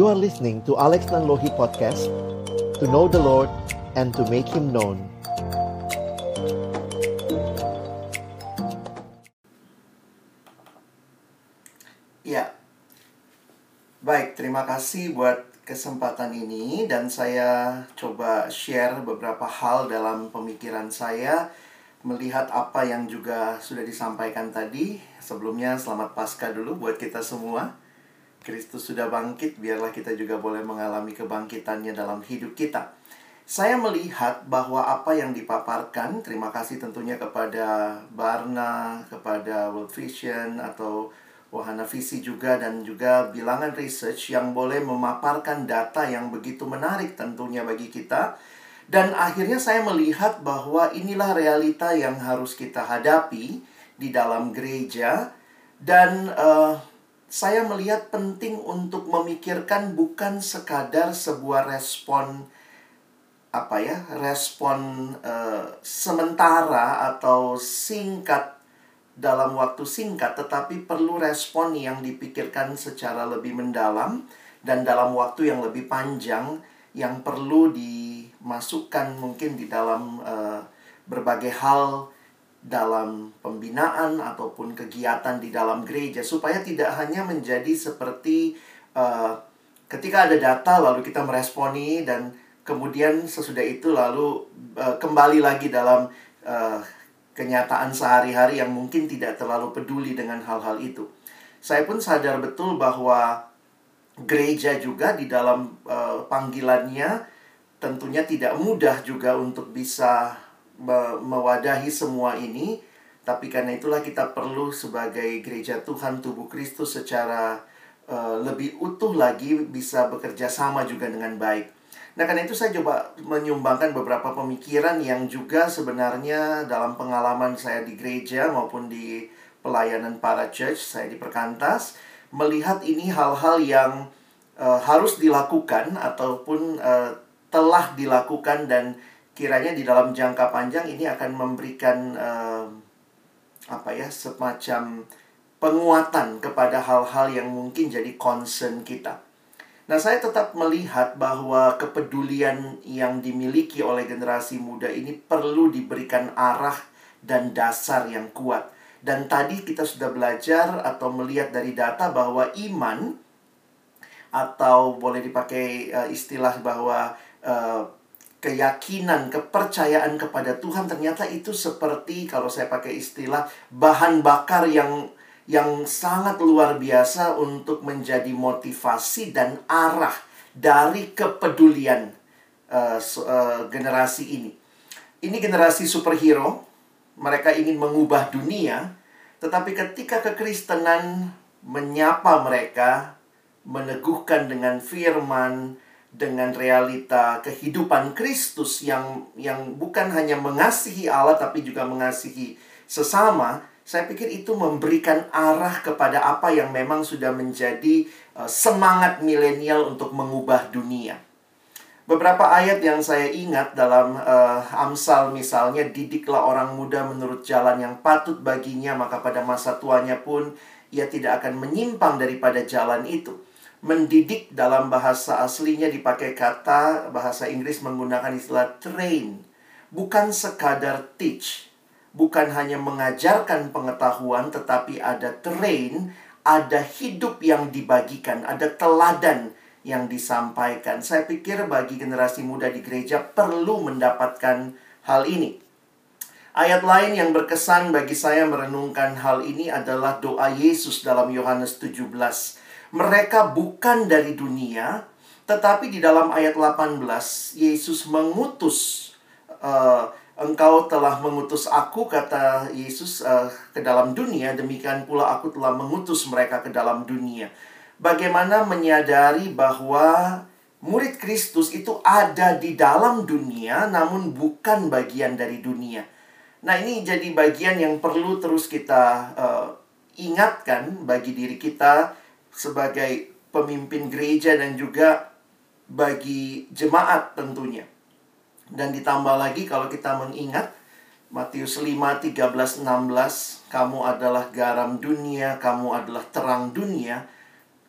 You are listening to Alex Nanlohi Podcast To know the Lord and to make Him known Ya, baik. Terima kasih buat kesempatan ini, dan saya coba share beberapa hal dalam pemikiran saya melihat apa yang juga sudah disampaikan tadi. Sebelumnya, selamat Paskah dulu buat kita semua. Kristus sudah bangkit, biarlah kita juga boleh mengalami kebangkitannya dalam hidup kita. Saya melihat bahwa apa yang dipaparkan, terima kasih tentunya kepada Barna, kepada World Vision, atau Wahana Visi juga, dan juga bilangan research yang boleh memaparkan data yang begitu menarik tentunya bagi kita. Dan akhirnya saya melihat bahwa inilah realita yang harus kita hadapi di dalam gereja. Dan uh, saya melihat penting untuk memikirkan bukan sekadar sebuah respon apa ya respon uh, sementara atau singkat dalam waktu singkat tetapi perlu respon yang dipikirkan secara lebih mendalam dan dalam waktu yang lebih panjang yang perlu dimasukkan mungkin di dalam uh, berbagai hal dalam pembinaan ataupun kegiatan di dalam gereja supaya tidak hanya menjadi seperti uh, ketika ada data lalu kita meresponi dan kemudian sesudah itu lalu uh, kembali lagi dalam uh, kenyataan sehari-hari yang mungkin tidak terlalu peduli dengan hal-hal itu. Saya pun sadar betul bahwa gereja juga di dalam uh, panggilannya tentunya tidak mudah juga untuk bisa mewadahi semua ini. Tapi karena itulah kita perlu sebagai gereja Tuhan tubuh Kristus secara uh, lebih utuh lagi bisa bekerja sama juga dengan baik. Nah, karena itu saya coba menyumbangkan beberapa pemikiran yang juga sebenarnya dalam pengalaman saya di gereja maupun di pelayanan para church, saya di perkantas, melihat ini hal-hal yang uh, harus dilakukan ataupun uh, telah dilakukan dan kiranya di dalam jangka panjang ini akan memberikan uh, apa ya semacam penguatan kepada hal-hal yang mungkin jadi concern kita. Nah, saya tetap melihat bahwa kepedulian yang dimiliki oleh generasi muda ini perlu diberikan arah dan dasar yang kuat. Dan tadi kita sudah belajar atau melihat dari data bahwa iman atau boleh dipakai uh, istilah bahwa uh, keyakinan, kepercayaan kepada Tuhan ternyata itu seperti kalau saya pakai istilah bahan bakar yang yang sangat luar biasa untuk menjadi motivasi dan arah dari kepedulian uh, uh, generasi ini. Ini generasi superhero, mereka ingin mengubah dunia, tetapi ketika kekristenan menyapa mereka, meneguhkan dengan firman, dengan realita kehidupan Kristus yang yang bukan hanya mengasihi Allah tapi juga mengasihi sesama, saya pikir itu memberikan arah kepada apa yang memang sudah menjadi uh, semangat milenial untuk mengubah dunia. Beberapa ayat yang saya ingat dalam uh, Amsal misalnya, didiklah orang muda menurut jalan yang patut baginya, maka pada masa tuanya pun ia tidak akan menyimpang daripada jalan itu. Mendidik dalam bahasa aslinya dipakai kata bahasa Inggris menggunakan istilah train, bukan sekadar teach bukan hanya mengajarkan pengetahuan, tetapi ada train, ada hidup yang dibagikan, ada teladan yang disampaikan. Saya pikir bagi generasi muda di gereja perlu mendapatkan hal ini. Ayat lain yang berkesan bagi saya merenungkan hal ini adalah doa Yesus dalam Yohanes 17. Mereka bukan dari dunia, tetapi di dalam ayat 18 Yesus mengutus uh, Engkau telah mengutus aku, kata Yesus, uh, ke dalam dunia. Demikian pula aku telah mengutus mereka ke dalam dunia. Bagaimana menyadari bahwa murid Kristus itu ada di dalam dunia, namun bukan bagian dari dunia. Nah, ini jadi bagian yang perlu terus kita uh, ingatkan bagi diri kita sebagai pemimpin gereja dan juga bagi jemaat tentunya. Dan ditambah lagi kalau kita mengingat Matius 5, 13, 16 Kamu adalah garam dunia, kamu adalah terang dunia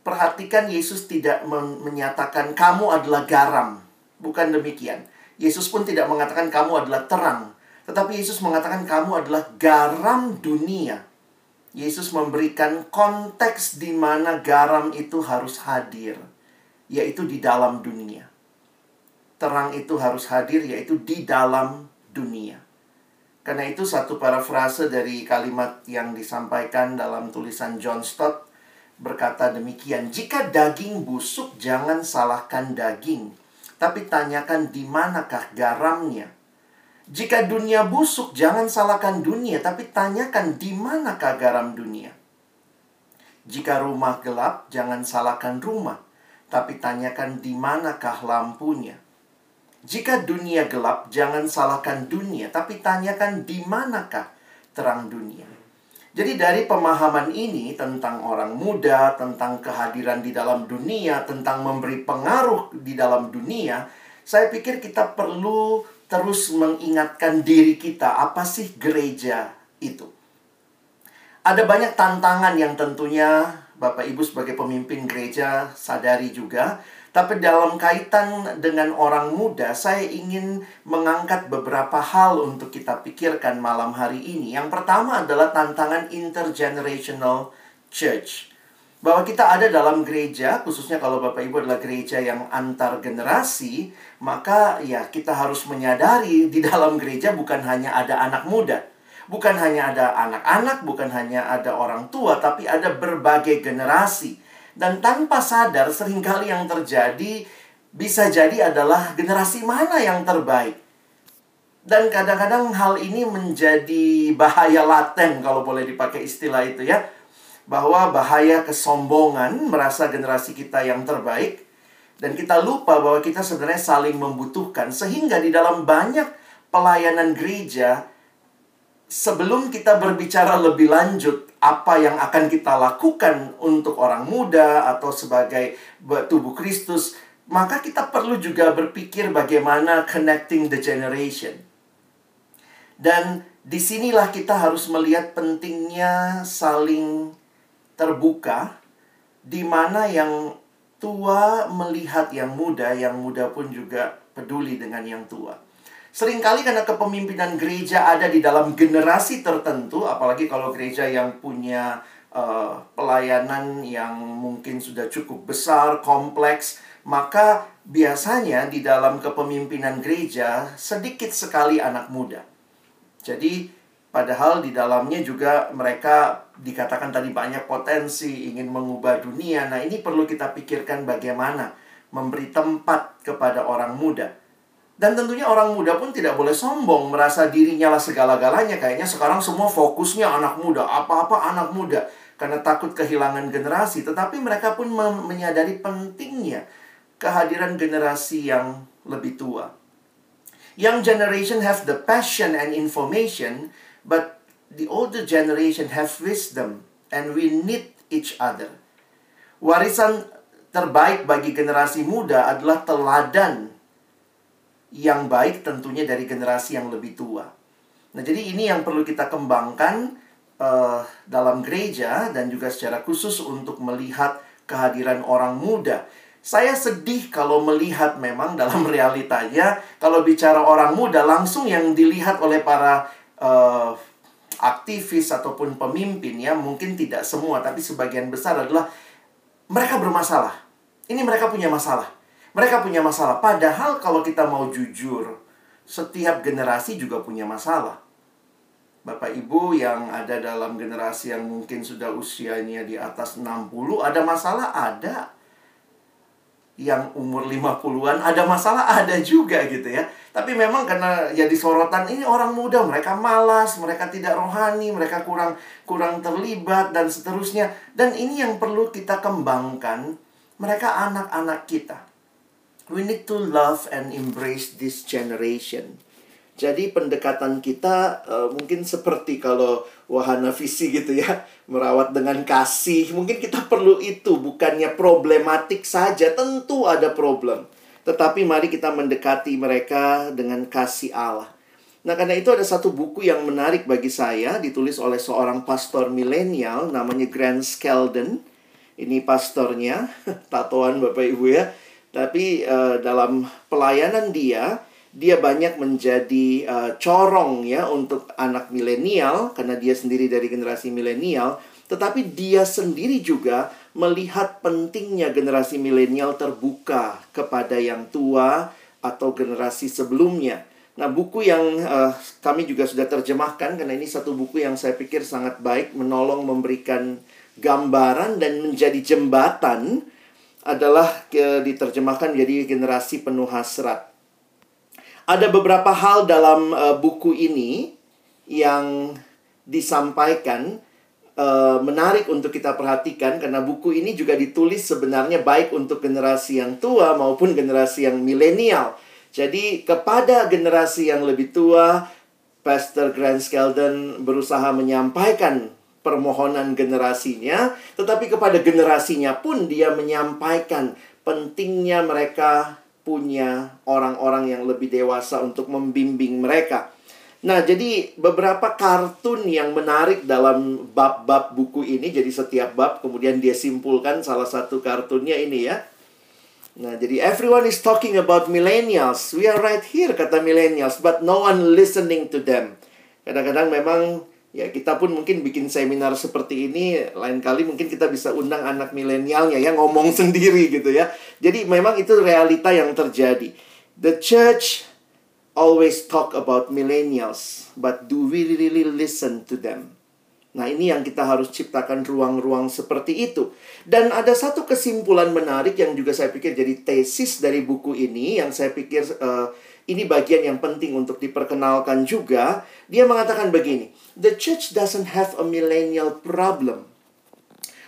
perhatikan Yesus tidak menyatakan kamu adalah garam. Bukan demikian. Yesus pun tidak mengatakan kamu adalah terang. Tetapi Yesus mengatakan kamu adalah garam dunia. Yesus memberikan konteks di mana garam itu harus hadir, yaitu di dalam dunia. Terang itu harus hadir, yaitu di dalam dunia. Karena itu satu parafrase dari kalimat yang disampaikan dalam tulisan John Stott berkata demikian, "Jika daging busuk jangan salahkan daging, tapi tanyakan di manakah garamnya." Jika dunia busuk, jangan salahkan dunia, tapi tanyakan di manakah garam dunia. Jika rumah gelap, jangan salahkan rumah, tapi tanyakan di manakah lampunya. Jika dunia gelap, jangan salahkan dunia, tapi tanyakan di manakah terang dunia. Jadi dari pemahaman ini tentang orang muda, tentang kehadiran di dalam dunia, tentang memberi pengaruh di dalam dunia, saya pikir kita perlu terus mengingatkan diri kita apa sih gereja itu. Ada banyak tantangan yang tentunya Bapak Ibu sebagai pemimpin gereja sadari juga. Tapi dalam kaitan dengan orang muda, saya ingin mengangkat beberapa hal untuk kita pikirkan malam hari ini. Yang pertama adalah tantangan intergenerational church bahwa kita ada dalam gereja, khususnya kalau Bapak Ibu adalah gereja yang antar generasi, maka ya kita harus menyadari di dalam gereja bukan hanya ada anak muda, bukan hanya ada anak-anak, bukan hanya ada orang tua, tapi ada berbagai generasi. Dan tanpa sadar sering kali yang terjadi bisa jadi adalah generasi mana yang terbaik. Dan kadang-kadang hal ini menjadi bahaya laten kalau boleh dipakai istilah itu ya bahwa bahaya kesombongan merasa generasi kita yang terbaik. Dan kita lupa bahwa kita sebenarnya saling membutuhkan. Sehingga di dalam banyak pelayanan gereja sebelum kita berbicara lebih lanjut apa yang akan kita lakukan untuk orang muda atau sebagai tubuh Kristus maka kita perlu juga berpikir bagaimana connecting the generation. Dan di sinilah kita harus melihat pentingnya saling terbuka di mana yang tua melihat yang muda, yang muda pun juga peduli dengan yang tua. Seringkali karena kepemimpinan gereja ada di dalam generasi tertentu, apalagi kalau gereja yang punya uh, pelayanan yang mungkin sudah cukup besar, kompleks, maka biasanya di dalam kepemimpinan gereja sedikit sekali anak muda. Jadi Padahal di dalamnya juga mereka dikatakan tadi banyak potensi ingin mengubah dunia. Nah, ini perlu kita pikirkan bagaimana memberi tempat kepada orang muda. Dan tentunya orang muda pun tidak boleh sombong merasa dirinya lah segala-galanya. Kayaknya sekarang semua fokusnya anak muda, apa-apa anak muda karena takut kehilangan generasi. Tetapi mereka pun menyadari pentingnya kehadiran generasi yang lebih tua. Young generation have the passion and information But the older generation have wisdom and we need each other. Warisan terbaik bagi generasi muda adalah teladan yang baik tentunya dari generasi yang lebih tua. Nah, jadi ini yang perlu kita kembangkan uh, dalam gereja dan juga secara khusus untuk melihat kehadiran orang muda. Saya sedih kalau melihat memang dalam realitanya kalau bicara orang muda langsung yang dilihat oleh para uh, aktivis ataupun pemimpin ya mungkin tidak semua tapi sebagian besar adalah mereka bermasalah. Ini mereka punya masalah. Mereka punya masalah. Padahal kalau kita mau jujur, setiap generasi juga punya masalah. Bapak Ibu yang ada dalam generasi yang mungkin sudah usianya di atas 60, ada masalah? Ada yang umur 50-an ada masalah ada juga gitu ya. Tapi memang karena ya di sorotan ini orang muda, mereka malas, mereka tidak rohani, mereka kurang kurang terlibat dan seterusnya. Dan ini yang perlu kita kembangkan. Mereka anak-anak kita. We need to love and embrace this generation. Jadi pendekatan kita uh, mungkin seperti kalau wahana visi gitu ya, merawat dengan kasih. Mungkin kita perlu itu, bukannya problematik saja, tentu ada problem. Tetapi mari kita mendekati mereka dengan kasih Allah. Nah, karena itu ada satu buku yang menarik bagi saya, ditulis oleh seorang pastor milenial namanya Grant Skeldon. Ini pastornya, tatoan Bapak Ibu ya. Tapi uh, dalam pelayanan dia, dia banyak menjadi uh, corong ya untuk anak milenial karena dia sendiri dari generasi milenial, tetapi dia sendiri juga melihat pentingnya generasi milenial terbuka kepada yang tua atau generasi sebelumnya. Nah, buku yang uh, kami juga sudah terjemahkan karena ini satu buku yang saya pikir sangat baik menolong memberikan gambaran dan menjadi jembatan adalah diterjemahkan menjadi generasi penuh hasrat. Ada beberapa hal dalam uh, buku ini yang disampaikan uh, menarik untuk kita perhatikan karena buku ini juga ditulis sebenarnya baik untuk generasi yang tua maupun generasi yang milenial. Jadi kepada generasi yang lebih tua, Pastor Grant Skeldon berusaha menyampaikan permohonan generasinya, tetapi kepada generasinya pun dia menyampaikan pentingnya mereka punya orang-orang yang lebih dewasa untuk membimbing mereka. Nah, jadi beberapa kartun yang menarik dalam bab-bab buku ini, jadi setiap bab kemudian dia simpulkan salah satu kartunnya ini ya. Nah, jadi everyone is talking about millennials. We are right here, kata millennials, but no one listening to them. Kadang-kadang memang Ya, kita pun mungkin bikin seminar seperti ini, lain kali mungkin kita bisa undang anak milenialnya ya ngomong sendiri gitu ya. Jadi memang itu realita yang terjadi. The church always talk about millennials, but do we really listen to them? Nah, ini yang kita harus ciptakan ruang-ruang seperti itu. Dan ada satu kesimpulan menarik yang juga saya pikir jadi tesis dari buku ini yang saya pikir uh, ini bagian yang penting untuk diperkenalkan juga. Dia mengatakan begini, the church doesn't have a millennial problem.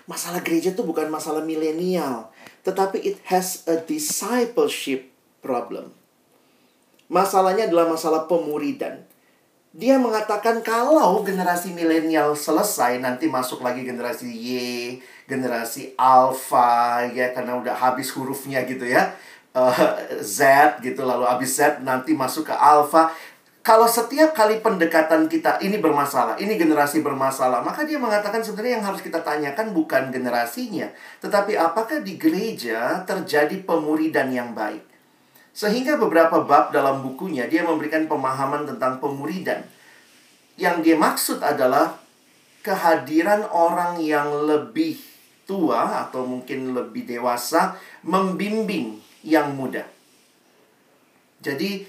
Masalah gereja itu bukan masalah milenial, tetapi it has a discipleship problem. Masalahnya adalah masalah pemuridan. Dia mengatakan kalau generasi milenial selesai, nanti masuk lagi generasi Y, generasi Alpha, ya karena udah habis hurufnya gitu ya uh, Z gitu lalu habis Z nanti masuk ke alpha kalau setiap kali pendekatan kita ini bermasalah, ini generasi bermasalah, maka dia mengatakan sebenarnya yang harus kita tanyakan bukan generasinya, tetapi apakah di gereja terjadi pemuridan yang baik. Sehingga beberapa bab dalam bukunya dia memberikan pemahaman tentang pemuridan. Yang dia maksud adalah kehadiran orang yang lebih tua atau mungkin lebih dewasa membimbing yang muda. Jadi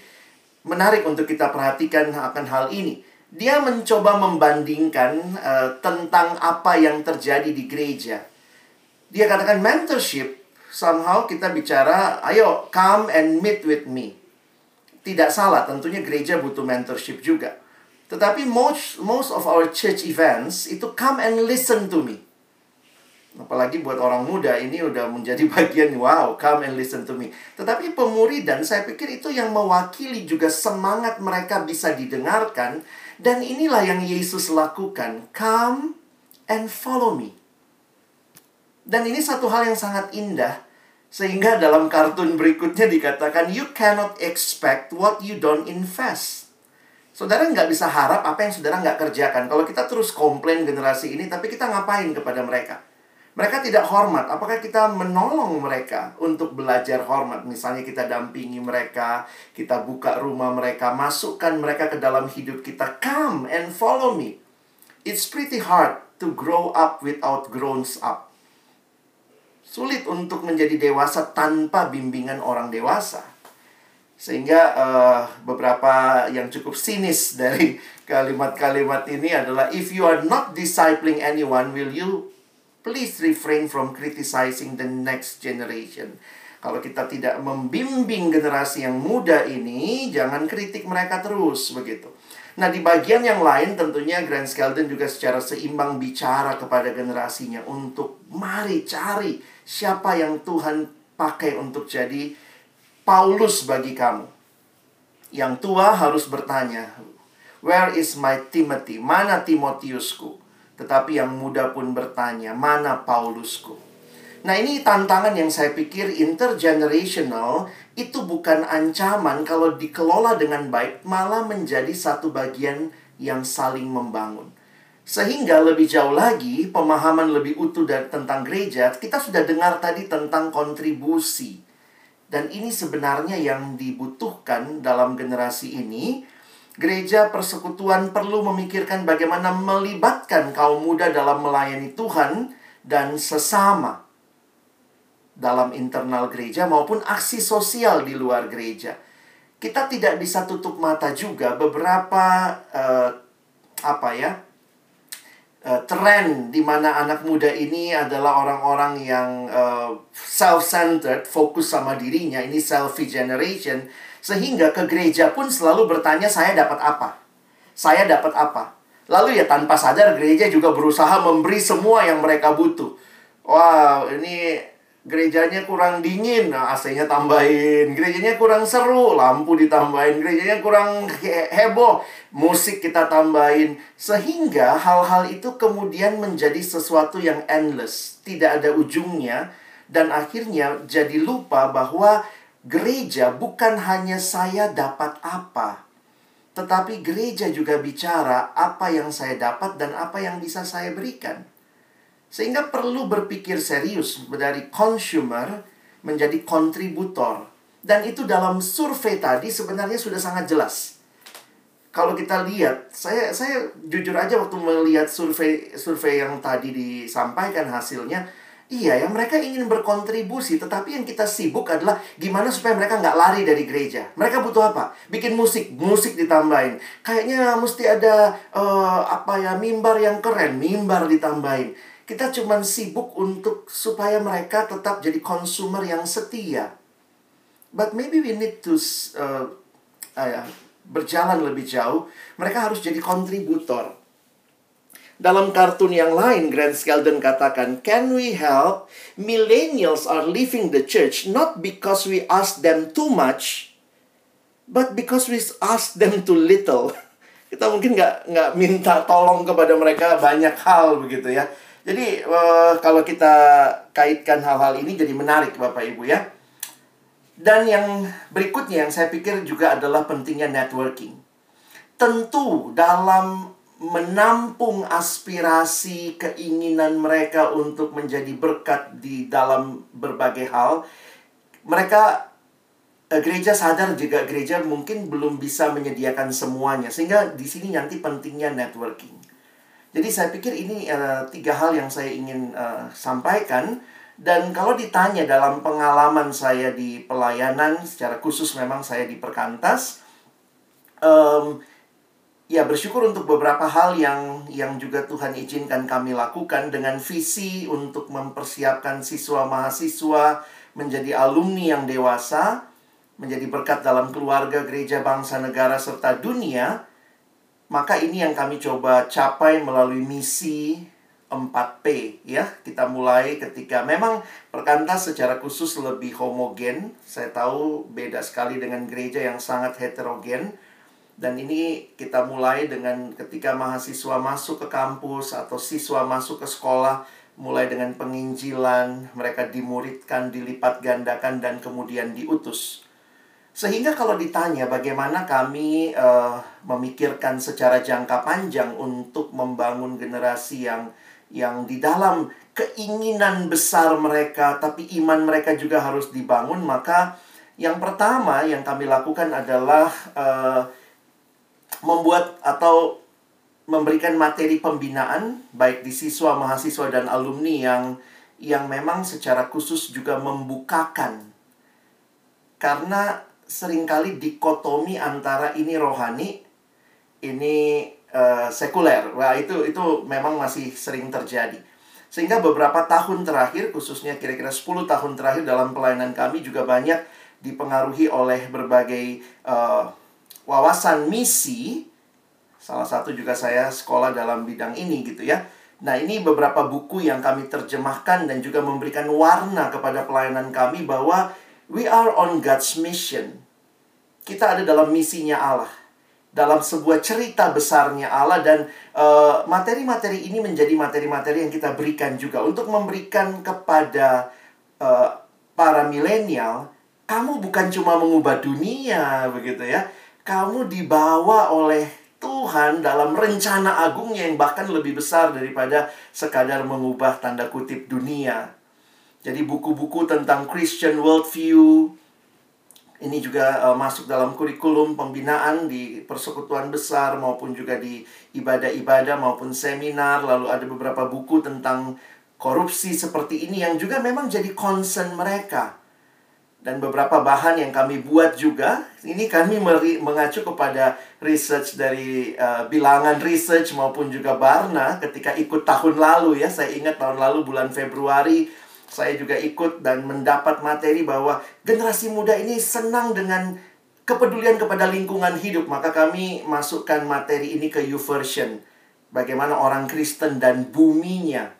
menarik untuk kita perhatikan akan hal ini. Dia mencoba membandingkan uh, tentang apa yang terjadi di gereja. Dia katakan mentorship somehow kita bicara, ayo come and meet with me. Tidak salah, tentunya gereja butuh mentorship juga. Tetapi most most of our church events itu come and listen to me. Apalagi buat orang muda ini udah menjadi bagian wow, come and listen to me. Tetapi pemuridan saya pikir itu yang mewakili juga semangat mereka bisa didengarkan dan inilah yang Yesus lakukan. Come and follow me. Dan ini satu hal yang sangat indah sehingga dalam kartun berikutnya dikatakan you cannot expect what you don't invest. Saudara nggak bisa harap apa yang saudara nggak kerjakan. Kalau kita terus komplain generasi ini, tapi kita ngapain kepada mereka? Mereka tidak hormat. Apakah kita menolong mereka untuk belajar hormat? Misalnya kita dampingi mereka, kita buka rumah mereka, masukkan mereka ke dalam hidup kita. Come and follow me. It's pretty hard to grow up without grown up. Sulit untuk menjadi dewasa tanpa bimbingan orang dewasa. Sehingga uh, beberapa yang cukup sinis dari kalimat-kalimat ini adalah if you are not discipling anyone, will you please refrain from criticizing the next generation. Kalau kita tidak membimbing generasi yang muda ini, jangan kritik mereka terus begitu. Nah, di bagian yang lain tentunya Grant Skeldon juga secara seimbang bicara kepada generasinya untuk mari cari siapa yang Tuhan pakai untuk jadi Paulus bagi kamu. Yang tua harus bertanya, Where is my Timothy? Mana Timotiusku? Tetapi yang muda pun bertanya, mana Paulusku? Nah ini tantangan yang saya pikir intergenerational itu bukan ancaman kalau dikelola dengan baik malah menjadi satu bagian yang saling membangun. Sehingga lebih jauh lagi, pemahaman lebih utuh dari, tentang gereja, kita sudah dengar tadi tentang kontribusi. Dan ini sebenarnya yang dibutuhkan dalam generasi ini. Gereja persekutuan perlu memikirkan bagaimana melibatkan kaum muda dalam melayani Tuhan dan sesama dalam internal gereja maupun aksi sosial di luar gereja. Kita tidak bisa tutup mata juga beberapa uh, apa ya uh, tren di mana anak muda ini adalah orang-orang yang uh, self-centered, fokus sama dirinya, ini selfie generation, sehingga ke gereja pun selalu bertanya saya dapat apa? Saya dapat apa? Lalu ya tanpa sadar gereja juga berusaha memberi semua yang mereka butuh. Wow, ini gerejanya kurang dingin, nah AC-nya tambahin. Gerejanya kurang seru, lampu ditambahin. Gerejanya kurang he heboh, musik kita tambahin. Sehingga hal-hal itu kemudian menjadi sesuatu yang endless, tidak ada ujungnya. Dan akhirnya jadi lupa bahwa gereja bukan hanya saya dapat apa, tetapi gereja juga bicara apa yang saya dapat dan apa yang bisa saya berikan. Sehingga perlu berpikir serius dari consumer menjadi kontributor. Dan itu dalam survei tadi sebenarnya sudah sangat jelas. Kalau kita lihat, saya saya jujur aja waktu melihat survei survei yang tadi disampaikan hasilnya, iya ya mereka ingin berkontribusi, tetapi yang kita sibuk adalah gimana supaya mereka nggak lari dari gereja. Mereka butuh apa? Bikin musik, musik ditambahin. Kayaknya mesti ada uh, apa ya mimbar yang keren, mimbar ditambahin kita cuma sibuk untuk supaya mereka tetap jadi konsumer yang setia. But maybe we need to uh, uh, berjalan lebih jauh. Mereka harus jadi kontributor. Dalam kartun yang lain, Grant Skeldon katakan, Can we help? Millennials are leaving the church not because we ask them too much, but because we ask them too little. Kita mungkin nggak nggak minta tolong kepada mereka banyak hal begitu ya jadi uh, kalau kita kaitkan hal-hal ini jadi menarik Bapak Ibu ya. Dan yang berikutnya yang saya pikir juga adalah pentingnya networking. Tentu dalam menampung aspirasi keinginan mereka untuk menjadi berkat di dalam berbagai hal, mereka eh, gereja sadar juga gereja mungkin belum bisa menyediakan semuanya sehingga di sini nanti pentingnya networking. Jadi saya pikir ini uh, tiga hal yang saya ingin uh, sampaikan. Dan kalau ditanya dalam pengalaman saya di pelayanan, secara khusus memang saya di perkantas, um, ya bersyukur untuk beberapa hal yang yang juga Tuhan izinkan kami lakukan dengan visi untuk mempersiapkan siswa mahasiswa menjadi alumni yang dewasa, menjadi berkat dalam keluarga gereja bangsa negara serta dunia maka ini yang kami coba capai melalui misi 4P ya. Kita mulai ketika memang perkantas secara khusus lebih homogen. Saya tahu beda sekali dengan gereja yang sangat heterogen. Dan ini kita mulai dengan ketika mahasiswa masuk ke kampus atau siswa masuk ke sekolah mulai dengan penginjilan, mereka dimuridkan, dilipat gandakan dan kemudian diutus. Sehingga kalau ditanya bagaimana kami uh, memikirkan secara jangka panjang untuk membangun generasi yang yang di dalam keinginan besar mereka tapi iman mereka juga harus dibangun, maka yang pertama yang kami lakukan adalah uh, membuat atau memberikan materi pembinaan baik di siswa, mahasiswa dan alumni yang yang memang secara khusus juga membukakan karena sering kali dikotomi antara ini rohani, ini uh, sekuler. Wah, itu itu memang masih sering terjadi. Sehingga beberapa tahun terakhir, khususnya kira-kira 10 tahun terakhir dalam pelayanan kami juga banyak dipengaruhi oleh berbagai uh, wawasan misi. Salah satu juga saya sekolah dalam bidang ini gitu ya. Nah, ini beberapa buku yang kami terjemahkan dan juga memberikan warna kepada pelayanan kami bahwa We are on God's mission. Kita ada dalam misinya Allah. Dalam sebuah cerita besarnya Allah dan eh, materi-materi uh, ini menjadi materi-materi yang kita berikan juga untuk memberikan kepada uh, para milenial, kamu bukan cuma mengubah dunia begitu ya. Kamu dibawa oleh Tuhan dalam rencana agungnya yang bahkan lebih besar daripada sekadar mengubah tanda kutip dunia. Jadi buku-buku tentang Christian worldview ini juga uh, masuk dalam kurikulum pembinaan di persekutuan besar maupun juga di ibadah-ibadah maupun seminar lalu ada beberapa buku tentang korupsi seperti ini yang juga memang jadi concern mereka dan beberapa bahan yang kami buat juga ini kami mengacu kepada research dari uh, bilangan research maupun juga Barna ketika ikut tahun lalu ya. Saya ingat tahun lalu bulan Februari saya juga ikut dan mendapat materi bahwa generasi muda ini senang dengan kepedulian kepada lingkungan hidup. Maka kami masukkan materi ini ke YouVersion. Bagaimana orang Kristen dan buminya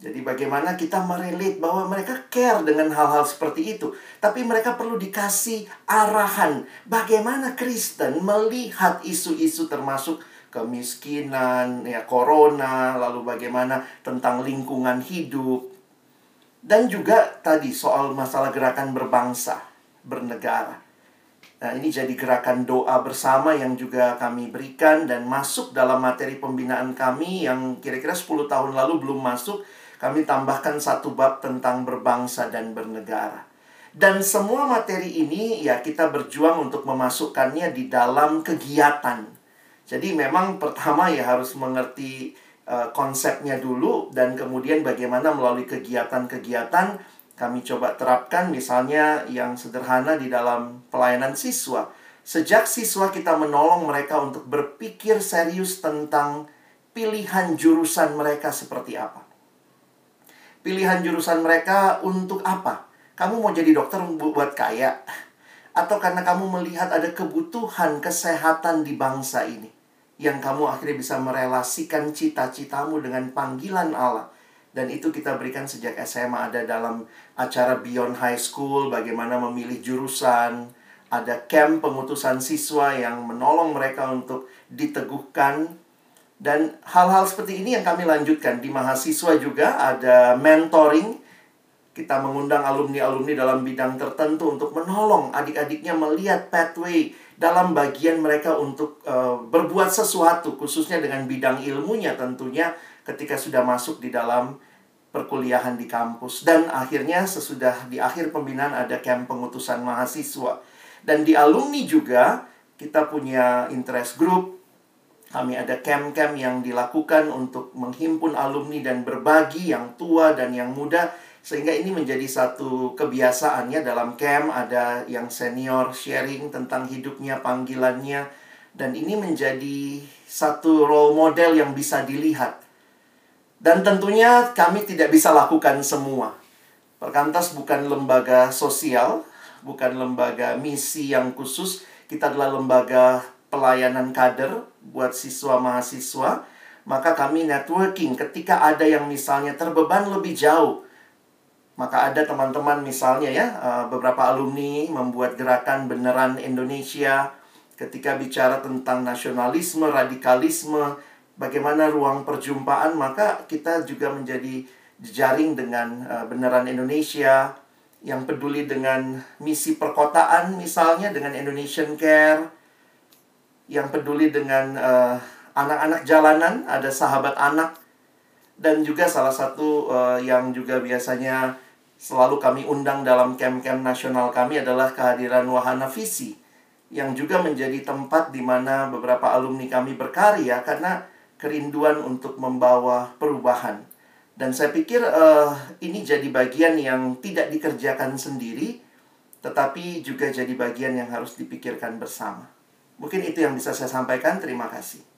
jadi bagaimana kita merelate bahwa mereka care dengan hal-hal seperti itu. Tapi mereka perlu dikasih arahan bagaimana Kristen melihat isu-isu termasuk kemiskinan, ya corona, lalu bagaimana tentang lingkungan hidup. Dan juga tadi soal masalah gerakan berbangsa, bernegara. Nah, ini jadi gerakan doa bersama yang juga kami berikan dan masuk dalam materi pembinaan kami yang kira-kira 10 tahun lalu belum masuk kami tambahkan satu bab tentang berbangsa dan bernegara. Dan semua materi ini ya kita berjuang untuk memasukkannya di dalam kegiatan. Jadi memang pertama ya harus mengerti uh, konsepnya dulu dan kemudian bagaimana melalui kegiatan-kegiatan kami coba terapkan misalnya yang sederhana di dalam pelayanan siswa. Sejak siswa kita menolong mereka untuk berpikir serius tentang pilihan jurusan mereka seperti apa pilihan jurusan mereka untuk apa? Kamu mau jadi dokter buat kaya? Atau karena kamu melihat ada kebutuhan kesehatan di bangsa ini? Yang kamu akhirnya bisa merelasikan cita-citamu dengan panggilan Allah. Dan itu kita berikan sejak SMA ada dalam acara Beyond High School, bagaimana memilih jurusan, ada camp pengutusan siswa yang menolong mereka untuk diteguhkan dan hal-hal seperti ini yang kami lanjutkan di mahasiswa juga. Ada mentoring. Kita mengundang alumni-alumni dalam bidang tertentu untuk menolong adik-adiknya melihat pathway dalam bagian mereka untuk uh, berbuat sesuatu khususnya dengan bidang ilmunya tentunya ketika sudah masuk di dalam perkuliahan di kampus. Dan akhirnya sesudah di akhir pembinaan ada camp pengutusan mahasiswa. Dan di alumni juga kita punya interest group kami ada camp-camp yang dilakukan untuk menghimpun alumni dan berbagi yang tua dan yang muda sehingga ini menjadi satu kebiasaannya dalam camp ada yang senior sharing tentang hidupnya, panggilannya dan ini menjadi satu role model yang bisa dilihat. Dan tentunya kami tidak bisa lakukan semua. Perkantas bukan lembaga sosial, bukan lembaga misi yang khusus, kita adalah lembaga pelayanan kader buat siswa mahasiswa, maka kami networking ketika ada yang misalnya terbeban lebih jauh. Maka ada teman-teman misalnya ya, eh, beberapa alumni membuat gerakan beneran Indonesia ketika bicara tentang nasionalisme, radikalisme, bagaimana ruang perjumpaan, maka kita juga menjadi jaring dengan uh, beneran Indonesia yang peduli dengan misi perkotaan misalnya dengan Indonesian Care yang peduli dengan eh, anak-anak jalanan, ada sahabat anak, dan juga salah satu uh, yang juga biasanya selalu kami undang dalam camp-camp nasional kami adalah kehadiran Wahana Visi, yang juga menjadi tempat di mana beberapa alumni kami berkarya karena kerinduan untuk membawa perubahan. Dan saya pikir uh, ini jadi bagian yang tidak dikerjakan sendiri, tetapi juga jadi bagian yang harus dipikirkan bersama. Mungkin itu yang bisa saya sampaikan. Terima kasih.